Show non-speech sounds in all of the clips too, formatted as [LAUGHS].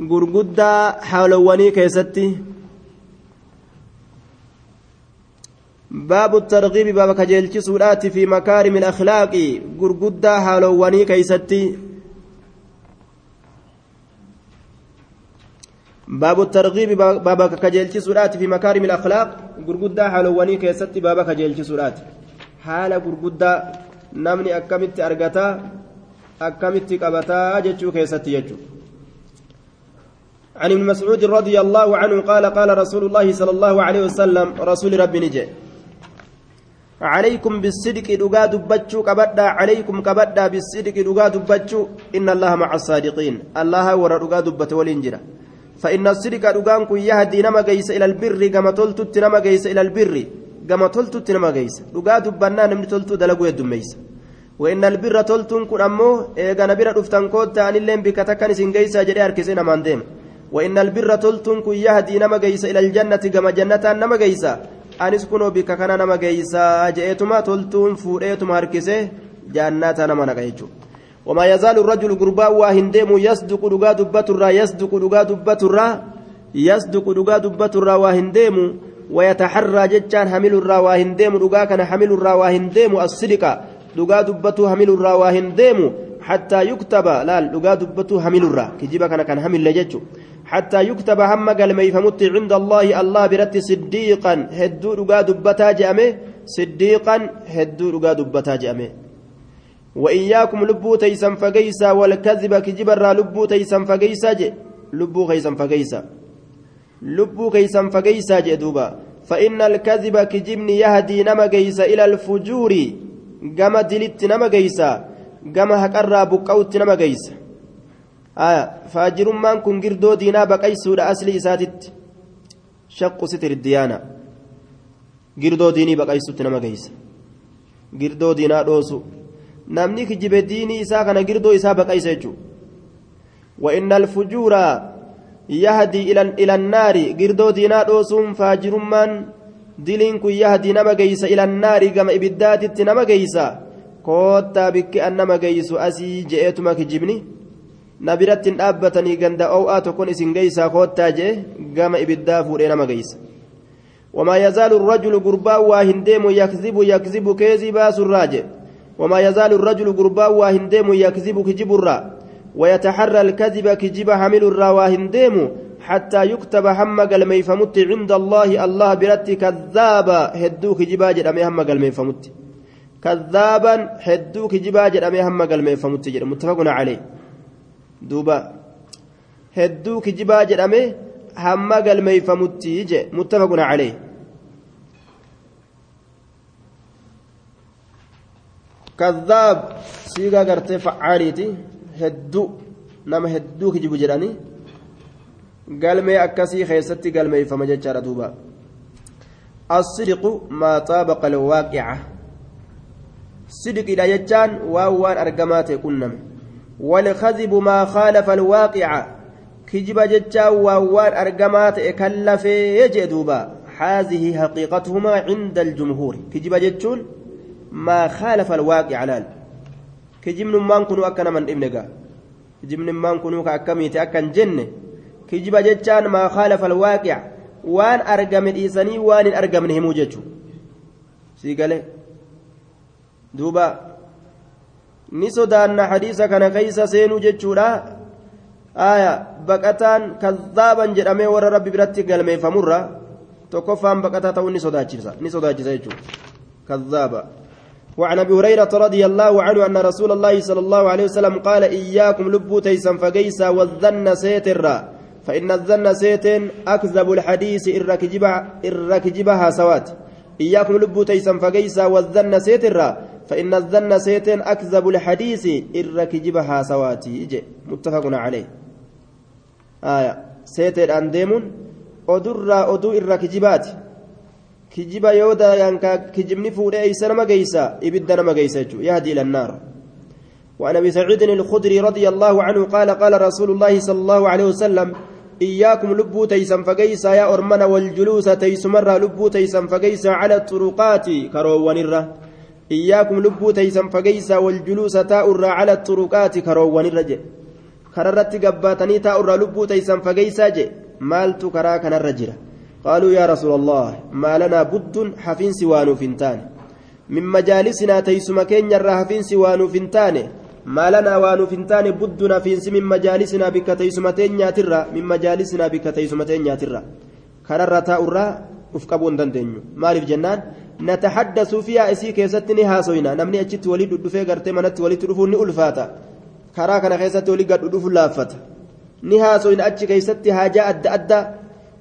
gurguddaa haalowwanii keessatti baabu targiibi baaba kajeelchisuudhaati fi makaarimi akhlaaqi gurguddaa haalowwanii keeysatti باب الترغيب باب كجيلتي سورات في مكارم الاخلاق غرغدا حالواني كيستي باب كجيلتي سورات حال غرغدا نمني اكمت ارغتا اكمت قبتا جچو كيستي جچو عن ابن مسعود رضي الله عنه قال قال رسول الله صلى الله عليه وسلم رسول ربي نجي. عليكم بالصدق دغا دبچو كبدا عليكم كبدا بالصدق دغا دبچو إن الله مع الصادقين. الله ورا دغا دبت فإن الصدق دغان كن يهدي نما جيس إلى البر كما تلتت نما جيس إلى البر كما تلتت نما جيس دغا دبنا نمني تلتو دلغو يدميس وإن البر تلتن كن أمو إيغا نبيرا دفتن كوتا أن اللين بكتكن سنجيسا جري أركسين أمان ديم. وإن البر تلتن كن يهدي نما جيس إلى الجنة كما جنة نما جيسا. أنس كنو بك كان نما جيسا. جئتما تلتون فوريتما أركسه جنة نما نغيجو وما يزال الرجل قربا واهندم يصدق دغا دبترا يصدق دغا دبترا يصدق دغا دبترا واهندم ويتحرى ججان حمل الرا واهندم دغا كان حمل الرا واهندم الصدق دغا دبتو حمل الرا واهندم حتى يكتب لا دغا دبتو الرا. كجيبا كان كان حمل لججو حتى يكتب هم قلمي فمت عند الله الله برت صديقا. هدو دغا دبتا جامه صديقا هدو دغا دبتا جامه وإياكم لبو تيسن فقيسا والكذب كجبر لبو تيسن فقيسا جي. لبو كيسن فقيسا. لبو كيسن فقيسا جي دوبا. فإن الكذب كجبن يهدي نما قيسا إلى الفجور. قام دلت نما بقوت نما قيسا آية فاجر من كن قردو دينا بقيسو لأسل إساتت شق ستر الديانة قردو ديني بقيسو نما قيسا قردو دينا دوسو namni kijibe diinii isaa kana girdoo isaa baqaysa jechuudha wa'inna alfujuura yahdii ilannaari girdoo diinaa dhoosuun faajirummaan diliin kun yahdii nama geeysa ilannaari gama ibiddaatitti nama geeysa koottaa bikki an nama geeysu asii je'eetuma kijibni na biratti hin dhaabbatanii ganda oo'aa tokkon isin geeysaa koottaa je'e gama ibiddaa fuudhee nama geeysa وما يزال الرجل قربا واهنديم يكذب يكذب كذبا سراجه وما يزال الرجل قربا واهنديم يكذب كجب الرا ويتحرى الكذب كجب حمل الرا واهنديم حتى يكتب هم قلمي فمت عند الله الله برت كذابا هدو كجبا جرمي هم قلمي فمت كذابا هدو كجبا جرمي هم قلمي فمت جرم متفق عليه. دوبا. هدو كجبا جرمي هم قلمي فمت متفق عليه. كذاب. سيغا غرتي فعاليتي. هدو نما هدو كجيبو جراني. قلمي أكسي خيستي قلمي فما جتشار دوبا. الصدق ما طابق الواقعة صدق إلى جتشان واوان أرقمات كنم. والخذب ما خالف الواقعة كجب جتشان واوان أرقمات كلفي يجي دوبا هذه حقيقتهما عند الجمهور. كجب جتشون ما خالف الواقع لال كجبن مان كنوا أكنا من ابنك كجبن مان كنوا كأكميت أكن جنة كجب جتان ما خالف الواقع. وان أرقم الإيساني وان أرقم نهمو جتشو سيقالي دوبا نسودان حديث كان كيسا سينو جتشورا آية بقتان كذابا جرمي ور ربي برتي قلمي فمرة تكفان بقتا تو نسوداجيسا نسوداجيسا جتشو كذابا وعن ابي هريره رضي الله عنه ان رسول الله صلى الله عليه وسلم قال اياكم لبو تيسا فقيسا والظن سيترا فان الظن سيتن اكذب الحديث الركجبها سوات اياكم لبو تيسا فقيسا والظن سيترا فإن الظن سيتن أكذب الحديث الركجبها سوات متفق عليه. آية. odurraa oduu irra kijibaati kijiba yoo dayanka kijibni fuudhee eeysa nama geeysa ibidda nama geeysa jechuu yahdi ila annaar وعن سعيد الخدري رضي الله عنه قال قال رسول الله صلى الله عليه وسلم إياكم لبو تيسا فقيسا يا أرمنا والجلوس تيسمر لبو تيسا فقيسا على الطرقات. iyyaakum lubbuu teeysan fageeysaa waljuluusa taa'urraa cala turuqaati karoowwanirra jedhe kararratti gabbaatanii taa'urraa lubbuu teeysan fageeysaa jedhe maaltu karaa kanarra jira? Qaaluu yaa rasuula allah maalanaa buddun hafiinsi waanuuf hin taane. Min majaalisinaa teeysuma keenyarraa hafiinsi waanuuf hin taane. Maalanaa waanuuf hin taane buddun hafiinsi min majaalisinaa bikka teeysuma teenyaatirra min majaalisinaa bikka teeysuma teenyaatirra. Kararra taa'urraa uf qabuu hin dandeenyu. Maaliif jennaan? Ni haasoyna namni achitti walii dhudhufee gartee manatti walitti dhufuun ni ulfaata karaa kana keessatti walii gadhu dhufu laaffata ni haasoyna achi keessatti haajaa adda addaa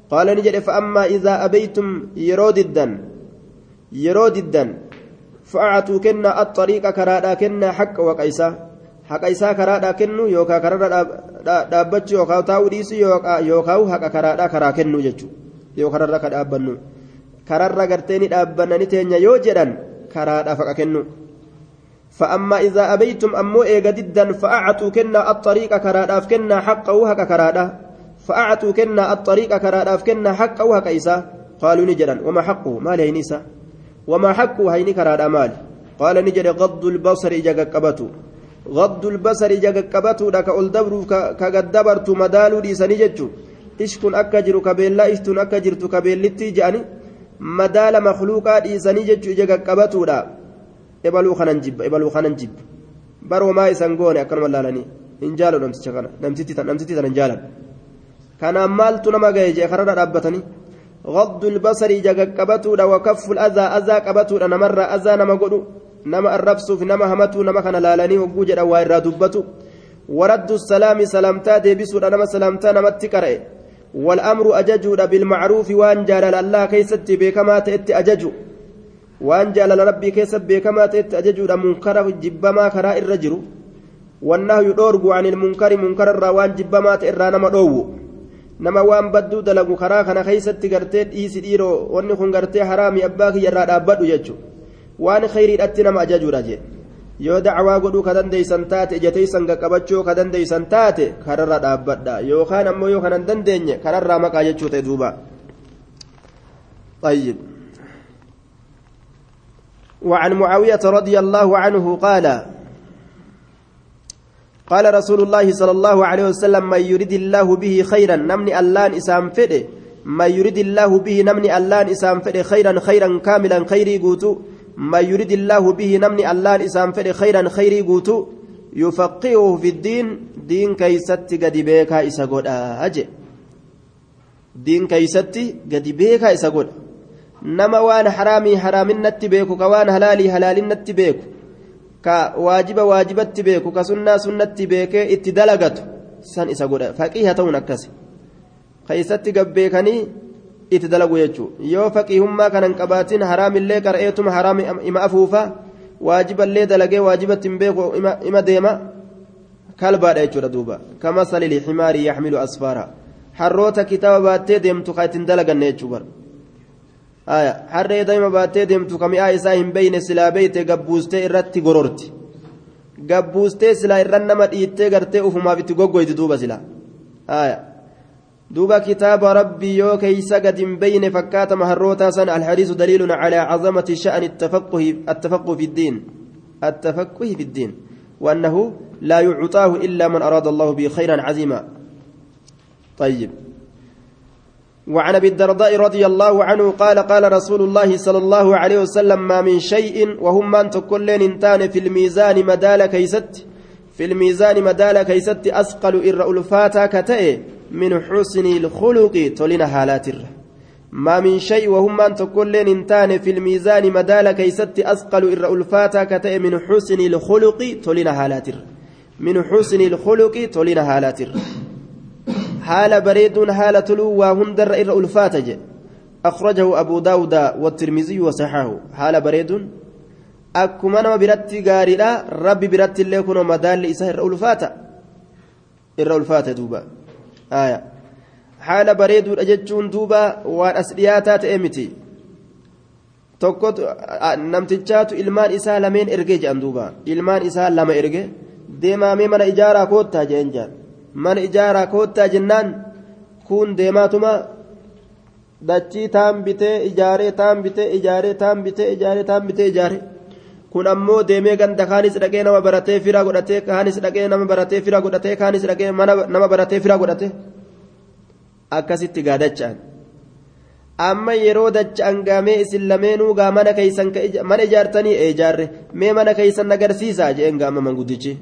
qaala ni jedhe fa'ammaa idaa abeytum yeroo diddan yeroo diddan fa'acatuu kennaa axariiqa karaadhaa kennaa haqqa waqa isaa haqa isaa karaadhaa kennu yookaan kararra dhaabbachuu yookaan taa'uu dhiisuu yookaan haqa karaadhaa karaa kennu jechuudha yoo kararra ka dhaabbannu kararra gartee ni dhaabbannani teenya yoo jedhan karaadhaa haqa kennu. فأما إذا أبيتم أمو إيغا ددا فأعطوا كنا الطريق كراداف كنا حقه هكا كرادا فأعطوا كنا الطريق كراداف كنا حقه هكا إيسا قالوا نجدا وما حقه ما لي نيسا وما حقه هيني كرادا مال قال نجد غض البصر إجا قبتو غض البصر إجا قبتو لك ألدبر كقدبرت مدالو دي سنججو إشكن أكجر كبيلا إشتن أكجرت كبيلتي جاني مدال مخلوقا دي سنججو إجا قبتو ebaluu kanan jibba ebaluu kanan jibba baroomaa isan goone akkanuma laalanii hin jaalu namticha kana namtitti tana hin jaalan kanaan maaltu nama gahe jee kararra dhaabbatanii غض البصر جاكبتو وكف الأذى أذى كبتو نمر أذى نما قدو نما الرفس في نما همتو نما كان لالاني وجوجد وائر دبتو ورد السلام سلامتا ديبسو نما سلامتا نما تكره والأمر أججو بالمعروف وان جال الله كيست بكما تأتي أججو waan jaalala rabbii keessa beekamaa ta'etti ajajuudha munkara jibbamaa karaa irra jiru wannahyu dhoorgu anil munkari munkararraa waan jibbamaa ta'e irraa nama waan badduu dalagu karaa kana keessatti gartee dhiisi dhiiroo wanni kun gartee haraami abbaa kiyya irraa dhaabbadhu jechu waan khayriidhatti nama ajajuudha jee yoo dacwaa godhuu ka dandeeysan taate ijateysan qaqqabachuu ka dandeeysan taate kararra dhaabbadha yookaan ammoo yoo kanan dandeenye kararraa maqaa jechuu ta'e duuba طيب وعن معاوية رضي الله عنه قال قال رسول الله صلى الله عليه وسلم من يريد الله به خيرا نمني اللان إسام فده من يريد الله به نمني اللان إسام فده خيرا خيرا كاملا خيري قوتو من يريد الله به نمني اللان إسام فده خيرا خيري قوتو يفقهه في الدين دين كيست قد بيكا إسا قد أجي دين كيست قد بيكا إسا قد nama waan haraamii haraaminatti beeku ka waan halaalii halaalinnatti beeku ka waajiba waajibatti beeku ka sunnaa sunnatti beekee itti dalagatu san isa godha faqiiha ta'uun akkas keessatti gabbeekanii itti dalagu jechuudha yoo faqiihummaa kanan qabaatin haraamillee qara'eetuma haraam ima afuufa waajiballee dalagee waajibatti hin beeku ima deema kalbaadha jechuudha duuba kama salili ximaarii yaxmilu asfaara harroota kitaaba baattee deemtu ka ittiin dalaganne jechuudha. harree daa'ima baattee deemtu kami'aa isaa hin beeyne silaa beeyte gabbuustee irratti gororti gabbuustee silaa irran nama dhiittee gartee ufumaaf itti goggoyti duuba silaa duuba kitaaba rabbii yoo keeysa gad hin beeyne fakkaatama harrootaa san alhadiisu daliilun calaa cazamati sha'ani التفقه في الدين التفقه في الدين وأنه لا يعطاه إلا من أراد الله به خيرا عظيما طيب وعن ابي الدرداء رضي الله عنه قال قال رسول الله صلى الله عليه وسلم ما من شيء وهم من تكلين انتان في الميزان مدال كيست في الميزان مدال كيست أثقل إر ألفاتا كتئ من حسن الخلق تولين حالات ما من شيء وهم من تكلين انتان في الميزان مدال كيست أثقل إر ألفاتا كتئ من حسن الخلق تولين حالات من حسن الخلق تولين حالات حال بريد حال تلو وهندر إر ألفاتج أخرجه أبو داود والترمذي وصححه. حال بريد akkuma nama biratti gaariidha. Rabbi biratti illee kunoo madaalli isaa irra ulfaata. Irra ulfaata duuba. Haala bareeduudha jechuun duuba waan as dhiyaataa ta'e miti. Tokko namtichaatu ilmaan isaa lameen ergee jedhan duuba. Ilmaan isaa lama erge. Deemaamee mana ijaaraa koottaa jeen jedhan mana ijaaraa koottaa jennaan kun deemaatuma dachii taan bitee ijaaree taan bitee ijaaree taan bitee ijaaree taan bitee ijaaree. Kun ammoo deemee ganda kaanis dhaqee nama baratee fira godhatee kaanis dhaqee nama baratee fira godhatee kaanis dhaqee nama baratee fira godhate akkasitti gaadachaan amma yeroo dacha'an gaamee isin lameenuu gaa mana keeysan mana ijaartanii ijaarre mee mana keeysan agarsiisaa jeen gaama manguddichi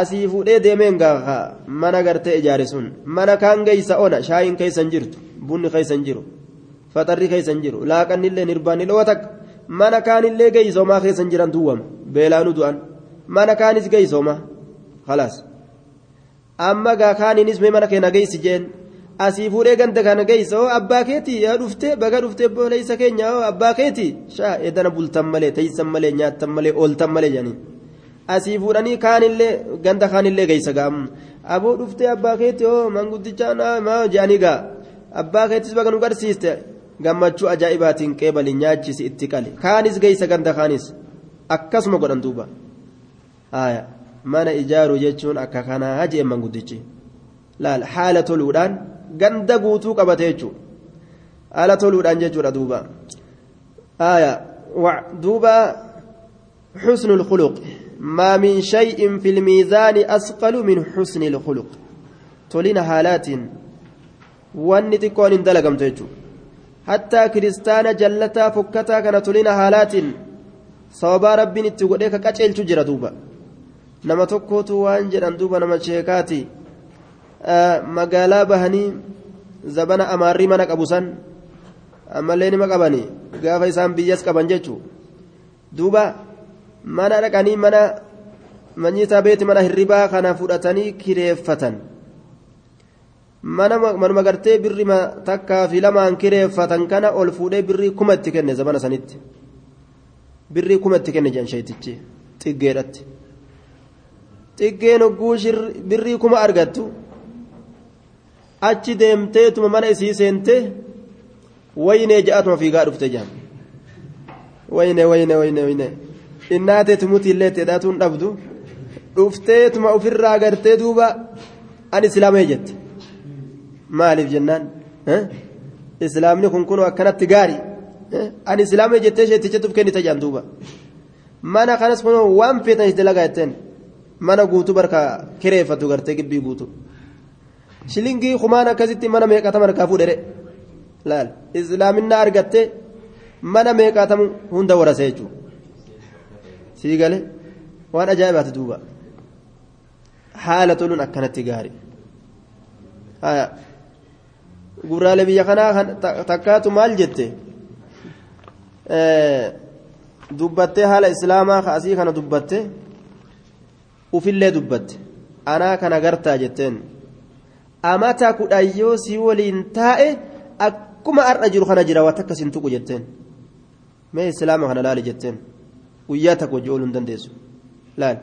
asii fuudhee deemeen gaa mana gartee ijaare sun mana kaan geeysa ona shaayiin keeysan jirtu bunni keeysan jiru faxarri keeysan jiru laaqannillee nirbaanni dhoo takka mana kaanillee geeysomaa keessan jiran duwwama beelaanu du'an mana kaanis geeysomaa khalaas amma gaa kaaniinis mee mana keenya geeysi jeen asii fuudhee ganda kana geeysa oo abbaa keetii yaa dhuftee baga dhuftee booleessa keenya abbaa keetii shaa edana bultan malee teeysan malee nyaattan malee ooltan malee jedhanii asii fuudhanii kaanillee ganda kaanillee geeysa gaamu aboo dhuftee abbaa keetii oo manguddichaa maa jedhanii gaa abbaa keetis baga nu garsiiste gammachuu ajaa'ibaatiin qeebali nyaachisi itti qale kaanis geeysa ganda kaanis akkasuma godhan duuba mana ijaaruu jechuun akka kanaa jeen manguddichi laal haala toluudhaan ganda guutuu qabate jechuudha haala toluudhaan jechuudha duuba duuba حسن الخلق ما من شيء في الميزان أثقل من حسن الخلق تولين حالات واني تكون اندلقم تيجو حتى كريستانا جلتا فكتا كان تولين حالات صوبا ربي نتقوديك كاچيل جرا دوبا نما توكوتو وان جران دوبا نما شيكاتي magaalaa bahanii zabana amaarrii mana qabu san ammallee nima qabanii gaafa isaan biyyas qaban jechuu duuba mana dhaqanii mana manyitaa beeti mana hirribaa kana fudhatanii kireeffatan manuma gartee birri takkaa fi lamaan kireeffatan kana ol fuudhee birrii kuma itti kenne zabana sanitti. Birrii kuma itti kenne jedhan sheetichi xiggeedhatti. Xiggeen hogguu birrii kuma argattu. Achi deemteetuma mana isii seente waynee ja'atuma fiigaa dhufte jaan. Wayne wayne wayne wayne innaateetu mutiillee teedhaatuun dhabdu. Dhufteetuma ofirraa gartee duuba an islaamee jette maaliif jennaan islaamni kun kunoo akkanatti gaari an islaamee jettee sheettichetuuf kennite jaan duuba mana kanas kunoo waan feetan itti lagaa jetteen mana guutuu barka kireeffatu gartee gibbii guutuu shilingii kumaan akkasitti mana meeqatama harkaa fuudhere laal islaaminaa argatte mana meeqatamu hunda warase jechuudha sii gale waan ajaa'ibaati duuba haala toluun akkanatti gaari gurraalee biyya kanaa takkaatu maal jette? Dubbattee haala islaamaa kaasii kana dubbatte? Ufillee dubbatte. Anaa kana gartaa jetteen. amata kudhan yoo si waliin taa'e akkuma har'a jiru kana jira waan takka sin tuqu jetteen. Mee islaama kana laali jetteen. Guyyaa takka hojii ooluu hin dandeessu. Laal.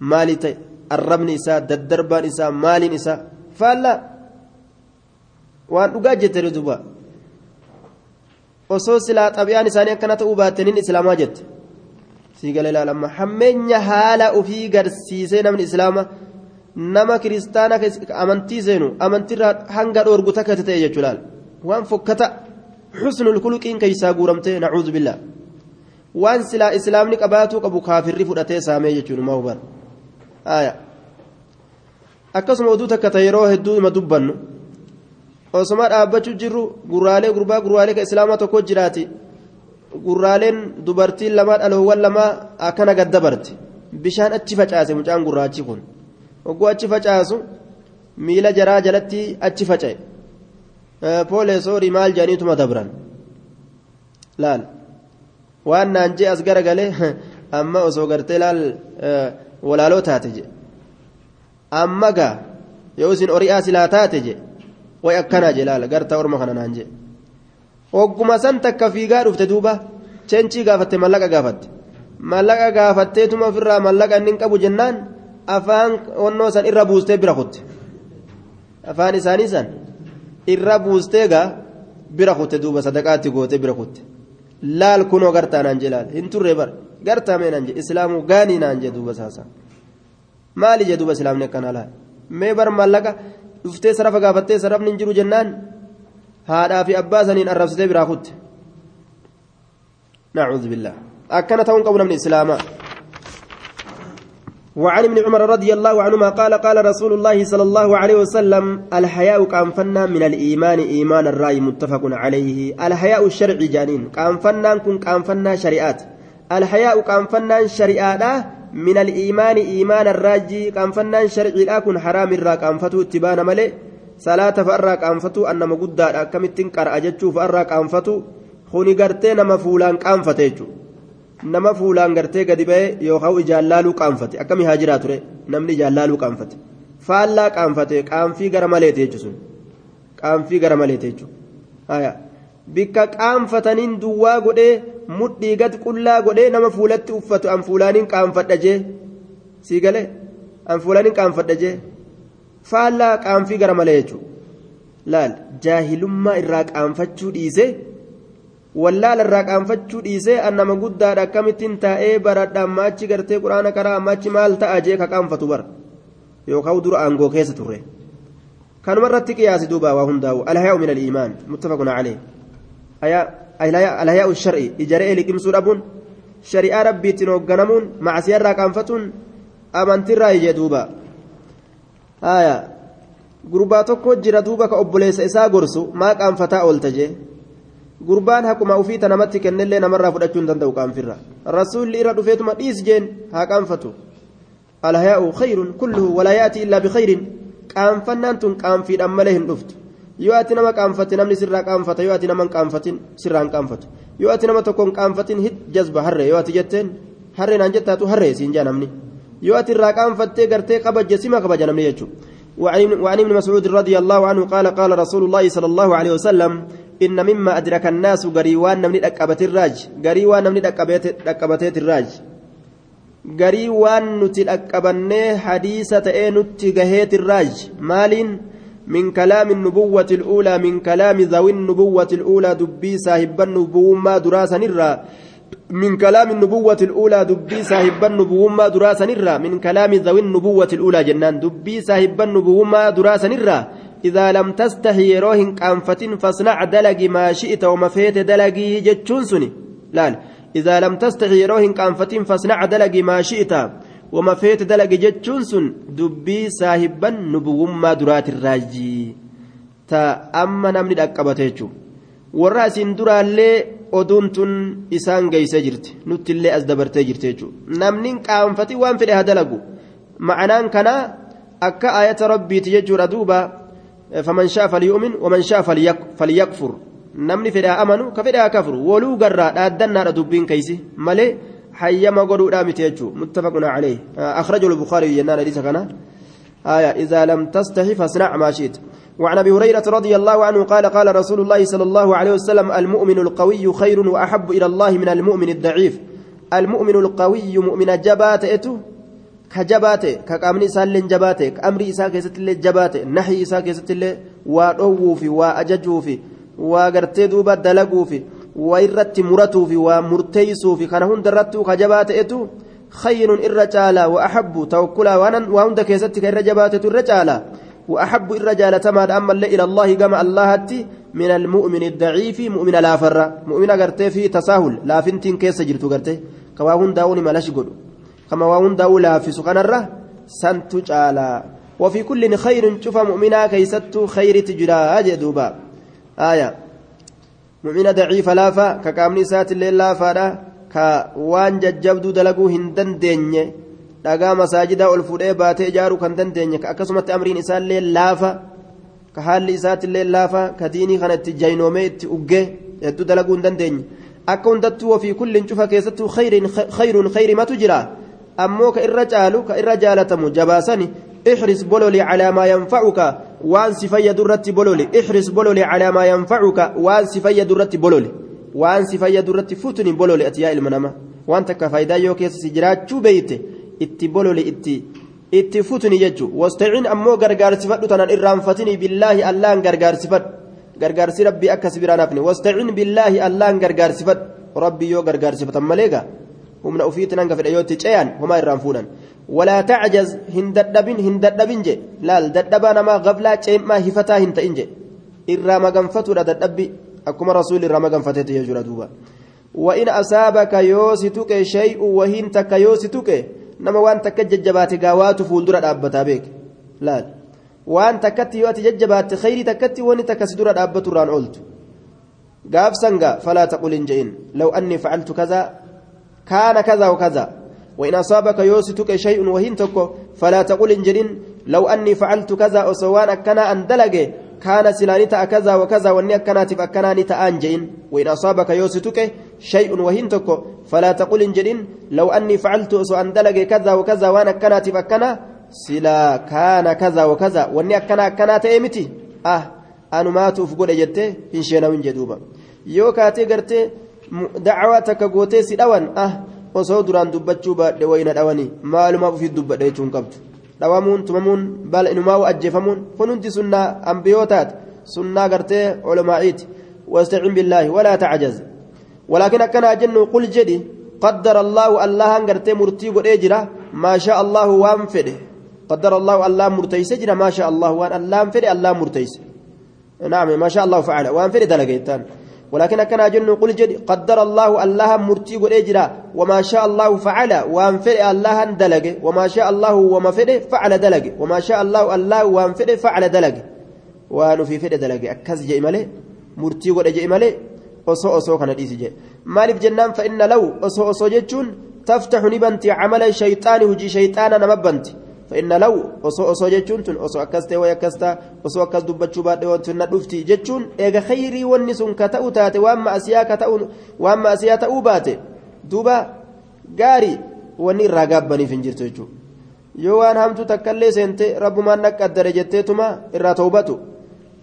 Maali ta'e? Arrabni isaa daddarbaan isaa maaliin isaa? Faallaa waan dhugaa jette duuba. Osoo silaa xabiyaan isaanii akkana ta'uu baattaniin islaamaa jette. Sii ilaalama hammeenya haala ofii garsiisee namni islaamaa. nama kiristaana amantii seenu amantiirraa hanga dhoorgu takka ta'e jechuudha waan fokkata xusnul kuluqiin keeysaa guuramtee nacuudhu billaa waan silaa islaamni qabaatuu qabu kaafirri fudhatee saamee jechuun ma huban akkasuma oduu takka ta'e yeroo hedduu ima dubbannu osuma dhaabbachuu jirru gurraalee gurbaa gurraalee ka islaamaa tokko jiraati. Gurraaleen dubartiin lamaa dhaloowwan lamaa akkana gadda barti bishaan achi facaase mucaan gurraachi kun. hogguu achi facaasu miila jaraa jalatti achi faca'e. Pooleesoorii maal jedhaniituma dabran? Laal. Waan naan jee as garagalee [LAUGHS] amma osoo gartee laal walaaloo taate je amma gaa yoo isin ori'aa silaa taate je way akkanaa je laal gartaa orma kana naan je hogguma san takka fiigaa dhufte duuba cheenchii gaafatte mallaqa gaafatte mallaqa gaafatteetuma ofirraa mallaqa inni qabu jennaan afaan onnoo san irra buustee bira kutte afaan isaanii san irra buustee gaa bira kutte duuba sadaqaatti gootee bira kutte laal kunoo gartaa naan jee laal hin turre bar gartaa mee naan jee islaamuu gaanii naan jee duuba saasa maali jee duuba islaamni akkanaa laal mee bar mallaqa dhuftee sarafa gaafattee sarafni hin jiru jennaan haadhaa fi abbaa saniin arrabsitee biraa kutte nacuudhu billaa akkana ta'uun qabu namni islaamaa. وعن ابن عمر رضي الله عنهما قال قال رسول الله صلى الله عليه وسلم الحياء كان من الإيمان إيمان الرأي متفق عليه. الحياء الشرعي جانين كان فنان كن كان شريعات. الحياء كان فنان شريعات من الإيمان إيمان الراجي كان فنان شرعي لا كن حرام الرا كان فتو اتبان ملئ صلاة فأرى كان فتو أنما قد كمتين كرأ جتشو فأرى كان فتو خوني قرتين مفولان كان فتيجو nama fuulaan gartee gadi ba'e yookaan ijaan laaluu qaanfate akkamii haa jiraa ture namni ijaan laaluu qaanfate faallaa qaanfate qaanfii gara maleeti jechuun qaanfii gara maleeti jechuun bikka qaanfataniin duwwaa godhee mudhii gad qullaa godhee nama fuulatti uffatu an fuulaaniin qaanfadha jee? Sii galee an fuulaaniin qaanfadha jee? Faallaa qaanfii gara malee jechuun laal jaahilummaa irraa qaanfachuu dhiisee. wallaala irraa qaanfachuu dhiisee annama guddaadha akkamittiin taa'ee baradha amma gartee quraana karaa amma maal ta'a jee ka qaanfatu bara? Yookaan dura aangoo keessa turre. Kanuma irratti qiyaasi duuba waa hundaa'u. Alhayaa'u min aliimaan muttafaqun calee alhayaa'u shar'i ijaree liqimsuu dhabuun shari'aa rabbiittiin hoogganamuun macasiyaa irraa qaanfatuun amantiirraa ijee duuba gurbaa tokko jira duuba ka obboleessa isaa gorsu maa qaanfataa oolta jee gurbaan haquma ufiita namatti kennellee namarraa fudhachuu hin danda'u qaanfirra rasuulli irra dhufeetuma dhiis jeen haa qaanfatu alhayaa'u khayrun kulluhu walaa yaati illaa bikhayrin qaanfannaan tun qaanfiidhaan malee hin dhuftu yoo ati nama qaanfatte namni sirraa qaanfata yoo ati nama qaanfatin sirraa hin qaanfatu yoo ati nama tokko hin qaanfatin hid jazba harree yoo ati jetteen harree naan jettaatu harree siin jaa namni yoo ati irraa qaanfattee gartee kabajje sima kabaja namni jechuudha وعن ابن مسعود رضي الله عنه قال قال رسول الله صلى الله عليه وسلم إن مما أدرك الناس قريوان نمني أكبت الراج قريوان نمني أكبتت الراج قريوان نتي أكبني حديثة إيه نتي قهيت الراج مال من كلام النبوة الأولى من كلام ذوي النبوة الأولى دبي صاحب النبوة ما دراسة نرى. من كلام النبوة الأولى دبي صاحب النبوة ما دراسة نرى. من كلام ذوي النبوة الأولى جنان دبي صاحب النبوة ما دراسة نرى. إذا لم تستحي روهن كانفة فاصنع دلق ما شئت وما فيت دلقي جتشون سني. لا إذا لم تستحي روهن كانفة فاصنع دلق ما شئت. wama feete dalage jechuun sun dubbii saahibban nubuwummaa raajii ta amma namni dhaqqabate jechuun warra asiin duraallee oduun tun isaan geessee jirti. Nuttillee as dabartee jirti jechuudha. Namni qaanfati waan fedhe haa dalagu. Ma'anaan kanaa akka ayata rabbiiti jechuudha duuba. Faman shaa falyuumin waman shaa falyakfur. Namni fedhe haa amanu ka fedhe haa kafuru waluu garraa dhaaddannaadha dubbiin keeysi. Malee. Hayyama godhuudhaa miti jechuudha muttafaquna calee akhrajahu lbukaarii jennaan hadiisa kana. آية إذا لم تستحي فاصنع ما شئت وعن ابي هريره رضي الله عنه قال قال رسول الله صلى الله عليه وسلم المؤمن القوي خير واحب إلى الله من المؤمن الضعيف المؤمن القوي مؤمن جبات اتو كجبات كقامني سالن جبات امري اسا كيست اللي جبات نحي اسا كيست اللي في واججو في في ويرت مرتو في ومرتيسو في كان هندرتو كجبات اتو خير الرجال واحب توكلا وأنا وعند كيست كالرجبات الرجال وأحب الرجال تماد أما إلى الله كما الله من المؤمن الضعيف مؤمن لا فر مؤمن قرتي في تساهل لا فنتين كيس جرتو قرتي كما هون داوني ملاش قدو كما هون داو لا في سكان الره سنت جالا وفي كل خير شوف مؤمنا كيست خير تجرا أجدوبا آية مؤمن ضعيف لافا كقامني سات الليل لافا كوان ججبدو دلقو هندن دينيه dhagaa masaajidaa ol fuudhee baatee ijaaruu kan dandeenye akkasumatti amriin isaallee laafa ka haalli isaatiillee laafa ka diinii kana itti jaynoomee itti uggee hedduu dalaguu hin dandeenye akka hundattuu ofii kullin cufa keessattuu khayruun khayrimatu jira ammoo ka irra caalu ka irra jaalatamu jabaasani احرص بولولي على ما ينفعك وان سفيد الرت بولولي احرص بولولي على ما ينفعك وان سفيد الرت بولولي وان سفيد الرت فتني بولولي اتياء المنامه وانت كفايدا يوكيس سجرات بيته itti bolole itti itti futuni jechu wastacin ammoo gargaarsifadhu tanan irraanfatini billaahi allaan gargaarsifadhu gargaarsi rabbii akkas biraan hafne wastacin billaahi allaan gargaarsifadhu rabbii yoo gargaarsifatan maleega itti ceyan homaa irraan fuudhan walaa tacjaz hin dadhabin hin dadhabin je laal dadhabaa namaa gablaa ceemaa hifataa hin ta'in je irraa maganfatuudha dadhabbi akkuma rasuulli irraa maganfateeti jechuudha duuba وإن أصابك يوسيتك شيء وهين تك يوسيتك نما وان تك ججبات قاوات فولدر أبتا بك لا وان تكت يواتي ججبات خيري تكت وان تكسدر أبت ران قلت قاف سنقا فلا تقول إن لو أني فعلت كذا كان كذا وكذا. وإن أصابك يوسيتك شيء وهين تك فلا تقول إن لو أني فعلت كذا أسوان أكنا أن دلقي كان سلاني كذا وكذا واني أكناتف أكناني تأنجين وإن أصابك يوسيتك شيء وهين تكو فلا تقل إن لو أني فعلت أسو أن دلق كذا وكذا وأنا أكناتف أكنا سلا كان كذا وكذا واني أكنا أكنات إيمتي أه أنا ما تفقل جدت إن شينا من جدوبا. yoo kaatee dacwaa takka gootee si dhawan ah osoo duraan dubbachuu baadhe wayna dhawanii maalumaaf ofii dubbadhe jechuun qabdu dhawamuun tumamuun bala inumaa ajjeefamuun kun hundi sunnaa ambiyootaati sunnaa gartee culamaa'iiti واستعن بالله ولا تعجز ولكن أكنا جن قل جدي قدر الله الله أنقرتي مرتي قد ما شاء الله وانفده قدر الله الله مرتيس جرا ما شاء الله وان الله انفده الله مرتيس نعم ما شاء الله فعل وانفده دلقيتان ولكن أكنا جن قل جدي قدر الله الله مرتي قد وما شاء الله فعل وانفده الله دلق وما شاء الله وما فده فعل دلق وما شاء الله الله وانفده فعل دلق وانو في فده دلق أكز جئ ملي murtii godhe jee malee osoo osoo kana dhiisi jee maaliif jennaan fa'inna law osoo osoo jechuun taftaxu ni banti camala shayxaani hujii shayxaana ta'e wayi akkas ta'a osoo akkas dubbachuu baadhee wanti na dhufti jechuun eega khayrii wanni sun ka ta'u taate waan ma'asiyaa ka ta'u waan ma'asiyaa ta'uu baate duuba gaarii wanni irraa gaabbaniif hin jirtu jechuudha yoo waan hamtu takkallee seente rabbumaan naqqaddare jetteetuma irraa toobatu.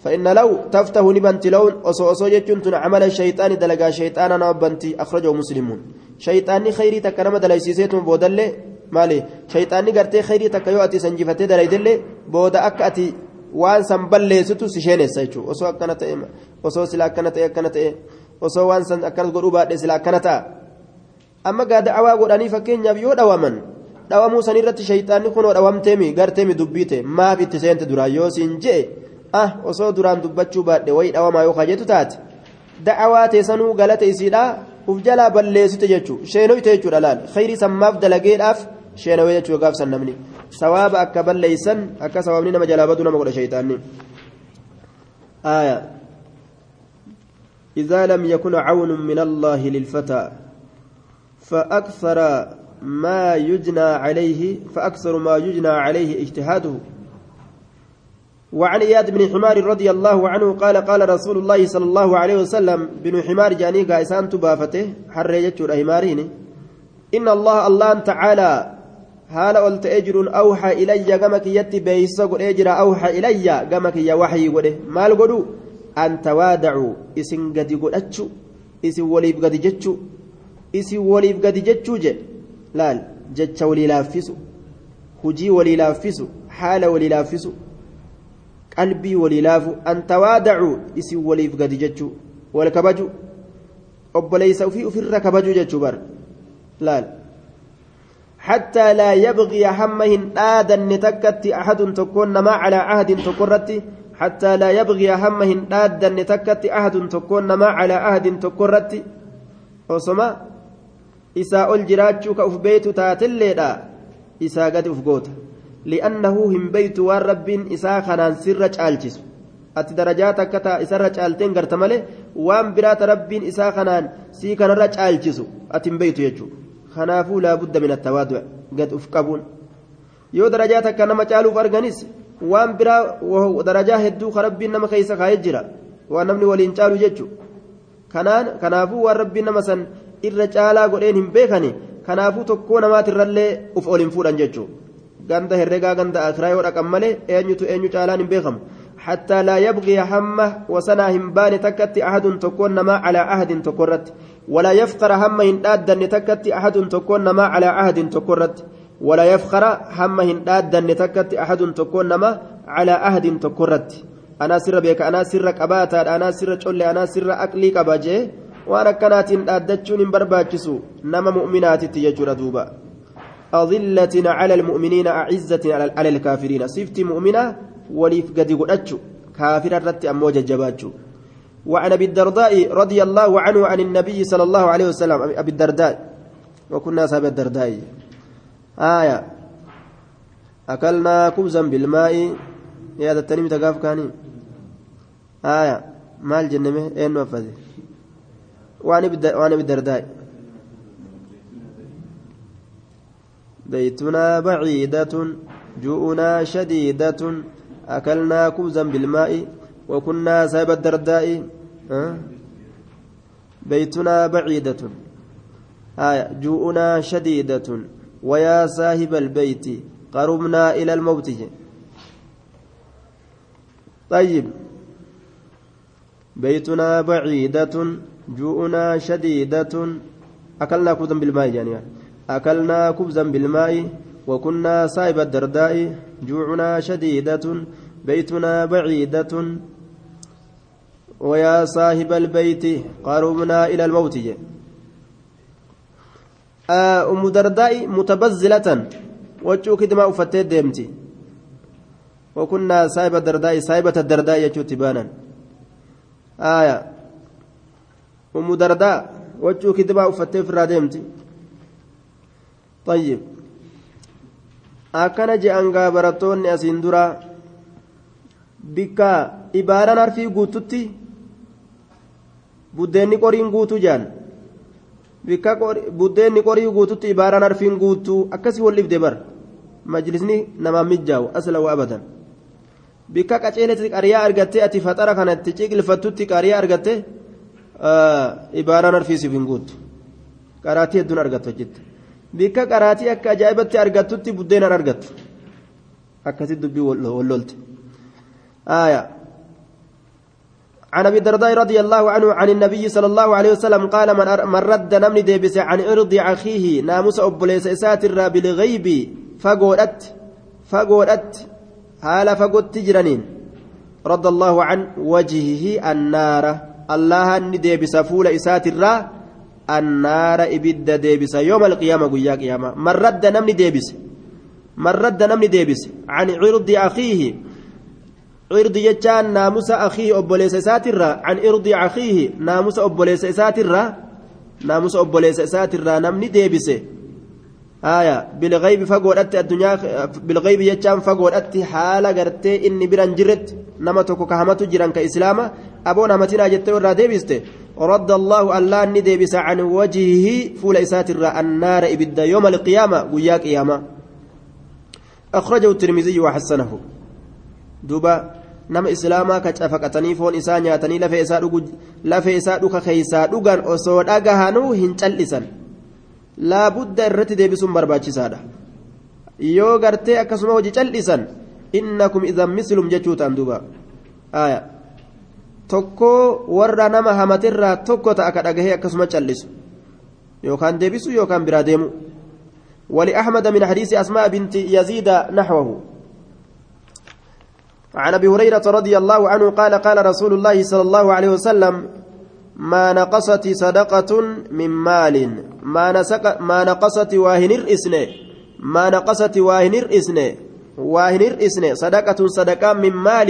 فإن لو تفتح نبنت لون أصو أصو جتون عمل الشيطان دلقا شيطانا نبنتي أخرجه مسلمون شيطاني خيري تكرم دليسيسيتون بودلي مالي شيطاني قرتي خيري تكيو أتي سنجفتي دليدلي بودا أك أتي waan san balleessitu si sheenessa jechuudha osoo akkana ta'e osoo sila akkana ta'e akkana ta'e osoo waan san akkana godhuu baadhe sila akkana ta'a amma gaa da'awaa godhanii fakkeenyaaf yoo dhawaman dhawamuu sanirratti shayxaanni kunoo dhawamteemi garteemi dubbiite maaf itti seente duraan yoo siin je'e ah osoo duraan dubbachuu baadhe wayi dhawamaa yoo kajetu taate da'awaa teessanuu galata isiidha uf jalaa balleessite jechuudha sheenoyte jechuudha laal khayrii sammaaf dalageedhaaf sheenawee jechuudha gaafsan namni sawaaba akka balleessan akka sawaabni nama jalaa badu nama godha. آية. إذا لم يكن عون من الله للفتى فأكثر ما يجنى عليه فأكثر ما يجنى عليه اجتهاده. وعن إياد بن حمار رضي الله عنه قال قال رسول الله صلى الله عليه وسلم بن حمار جاني قائسان تبافته حريجت الأهمارين إن الله الله تعالى هال قلت أجر أوحى إلي قمك يتي بيس قل أجر أوحى إلي قمك يا وحي قله مال قلو أن توادعوا إسن قد قل أتشو إسن وليب قد جتشو إسن وليب قد جتشو جي لال جتش ولي لافسو هجي ولي لافسو حال ولي لافسو qalbii walii laafu an tawaadacuu isin waliif gadi jechuu wal kabaju obboleeysa ufii ufirra kabajuu jechuu bar. Laal حتى لا يبغي همهن آدن تكت أحد تكون ما على عهد تكرت حتى لا يبغي همهن آدن تكت أحد تكون ما على عهد تكرت. وسما إساء الجراج كأف بيت تاتلي إساء قد أفقوته لأنه هم بيت والرب إساء خنان سر چالچس أتي درجات كتا إسر چالتين قرت مالي وان برات رب إساء خنان سي كان رج چالچس أتي بيت يجو خنافو لا بد من التواضع قد أفقبون يو درجات كنما چالو فرغنس وان برا درجة هدو خرب نما خيسا خايجرا ونمني ولين چالو ججو kanaan kanaafuu waan rabbiin nama san irra caalaa godheen hin beekani kanaafuu tokkoo namaatirrallee uf ol fuudhan jechuudha ganda herregaa ganda akiraa yoo dhaqan malee eenyutu eenyu caalaan hin beekamu حتى لا يبغي همه وسنا همبان تكت أحد تكون ما على عهد تكرت ولا يفقر همه هندادا تكت أحد تكون ما على عهد تكرت. ولا يفخر همه هندادا تكت أحد تكون ما على عهد تكرت. أنا سر بك أنا سر قباتا أنا سر شولي أنا سر أكلي قباجي وأنا كانت أدتشون برباجسو نما مؤمنات تيجر دوبا. أظلة على المؤمنين أعزة على الكافرين. صفت مؤمنة وليف قد قدتشو كافر الرت أمو ججباتشو وعن أبي الدرداء رضي الله عنه عن النبي صلى الله عليه وسلم. ابي الدرداء. وكنا ساب الدرداء. آية. أكلنا خبزا بالماء. يا ذا التنمي تقاف كاني؟ آية. مال جنمه. أين وفذي وعن أبي الدرداء. بيتنا بعيدة جوؤنا شديدة. أكلنا خبزا بالماء. وكنا ساب الدرداء؟ بيتنا بعيدة. آية جوؤنا شديدة. ويا صاحب البيت قربنا إلى الموت. طيب. بيتنا بعيدة جوؤنا شديدة. أكلنا خبزا بالماء يعني. أكلنا خبزا بالماء وكنا صاحب الدرداء. جوعنا شديدة. بيتنا بعيدة. ويا صاحب البيت قربنا إلى الموت. آه أم درداء متبذلة. وجهك دماء فتيت ديمتي وكنا صاحب الدرداء صاحبة الدرداء يجو تبانا آية. أم درداء وجهك دماء فتيت فرا ديمتي طيب. akkana je'an gaa barattoonni asiin dura bikka ibaaraan harfii buddeenni qoriin guutuu jaan bikka buddeenni qorii guututti ibaaraan harfiin guutuu akkasii wal dhibde bar majlisni namaan mijjaawu asla waa abadan bikka qaceelatti qariyaa argattee ati faxara kanatti ciqilfattutti qariyaa argatte ibaaraan harfii siif hin guutu qaraatii hedduun argattu hojjette bikka qaraatii akka ajaa'ibatti argattutti buddeenan argattu akkasitti dubbii wallolte آية عن أبي الدرداء رضي الله عنه عن النبي صلى الله عليه وسلم قال من, من رد نمني ديبس عن إرض أخيه ناموس أبليس ساتر بالغيب فقولت فقولت هالا فقلت تجرنين. رد الله عن وجهه النار. الله نديبس فول اساتر النار إبد ديبس. يوم القيامة قيا قيامة. من رد نمني ديبس. من رد نمني ديبس عن عرض أخيه عرض يجان ناموس أخيه أبوليس ساترا عن عرض أخيه ناموس أبوليس ساترا ناموس أبوليس ساترا نمني ديبس آية بالغيب فقولت الدنيا بالغيب يجان فقولت حالة قرتي إني بران جرت نمتك كهمت جران كإسلام أبونا متنا جت ورا ديبسته رد الله الله نديبس عن وجهه فول إسات النار إبدا يوم القيامة ويا قيامة أخرجه الترمذي وحسنه دوبا nama islaamaa ka cafaqatanii foon isaa nyaatanii lafee isaa dhuka keeysaa dhugan osoo dhagahanuu hin cal'isan laabudda irratti deebisuun barbaachisaadha yoo gartee akkasuma hojii cal'isan innakum idan mislum jechuu ta'an duuba tokkoo warra nama hamatirraa tokko ta'a ka dhagahee akkasuma cal'isu yookaan deebisu yookaan biraa deemu ولأحمد من حديث أسماء بنت يزيد نحوه عن أبي هريرة رضي الله عنه قال قال رسول الله صلى الله عليه وسلم ما نقصت صدقة من مال ما نسق ما نقصت واهنر اسنه ما نقصت واهنر اسنه واهنر اسنه صدقة صدقة من مال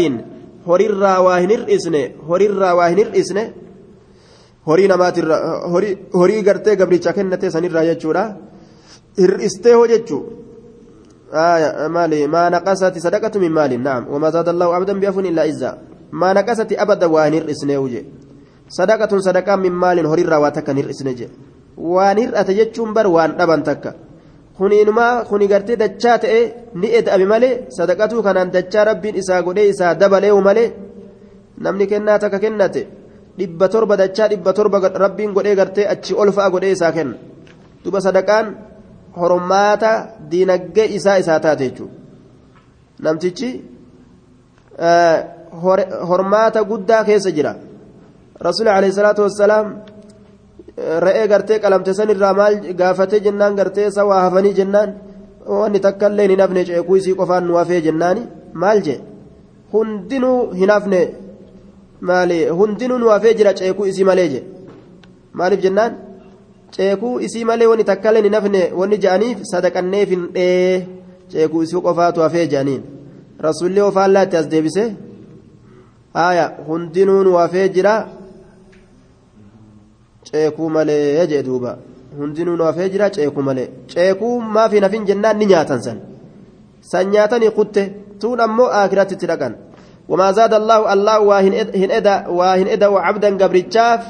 هريرا واهنر اسنه هريرا واهنر اسنه horii namaatirra horii gartee gabricha kennate sanirraa jechuudha hir'istee hoo jechuu آية مالي ما نقصت صدقة من مال نعم وما زاد الله عبدا بأف إلا إزا ما نقصت أبدا وانير إسنيوجي صدقة صدقة من مال هرير واتك نير إسنيجي وانير أتجتشم بر وان أبن تكا kuniinuma kuni gartee dachaa ta'e ni eda'ame malee sadaqatuu kanaan dachaa rabbiin isaa godhee isaa dabaleewu malee namni kennaa takka kennate dhibba torba dachaa dhibba torba rabbiin godhee gartee achi ol fa'a godhee isaa kenna duba sadaqaan hormaata diinaggee isaa isaa taate jechuudha. Namtichi hormaata guddaa keessa jira. Rasuulli alayhi salaatu wassalaam re'ee gartee qalamte sanirraa maal gaafatee jennaan gartee isa waa hafanii jennaan wanni takka illee hin hafne ceekuu isii qofaan nu hafee jennaani maal jee? Hundinuu hin hafne hundinuu nu hafee jira ceekuu isii malee jee? Maaliif jennaan. ceekuu isii malee wani takkaaleen hin nafne wani ja'aniif sadaqanneef hin dhee. Ceekuu isii qofaatu hafee ja'aniin. Rasuullee ofaan laatti as deebise haaya hundinuun hafee jira. Ceekuu malee jee duuba. Hundinuun hafee jira ceekuu malee. Ceekuu maafii nafin jennaan ni nyaatan san. San nyaatanii kutte tuun ammoo akiratti itti dhaqan. Wamaa zaada allahu allahu waa hin eda waa hin eda waa cabdan gabrichaaf.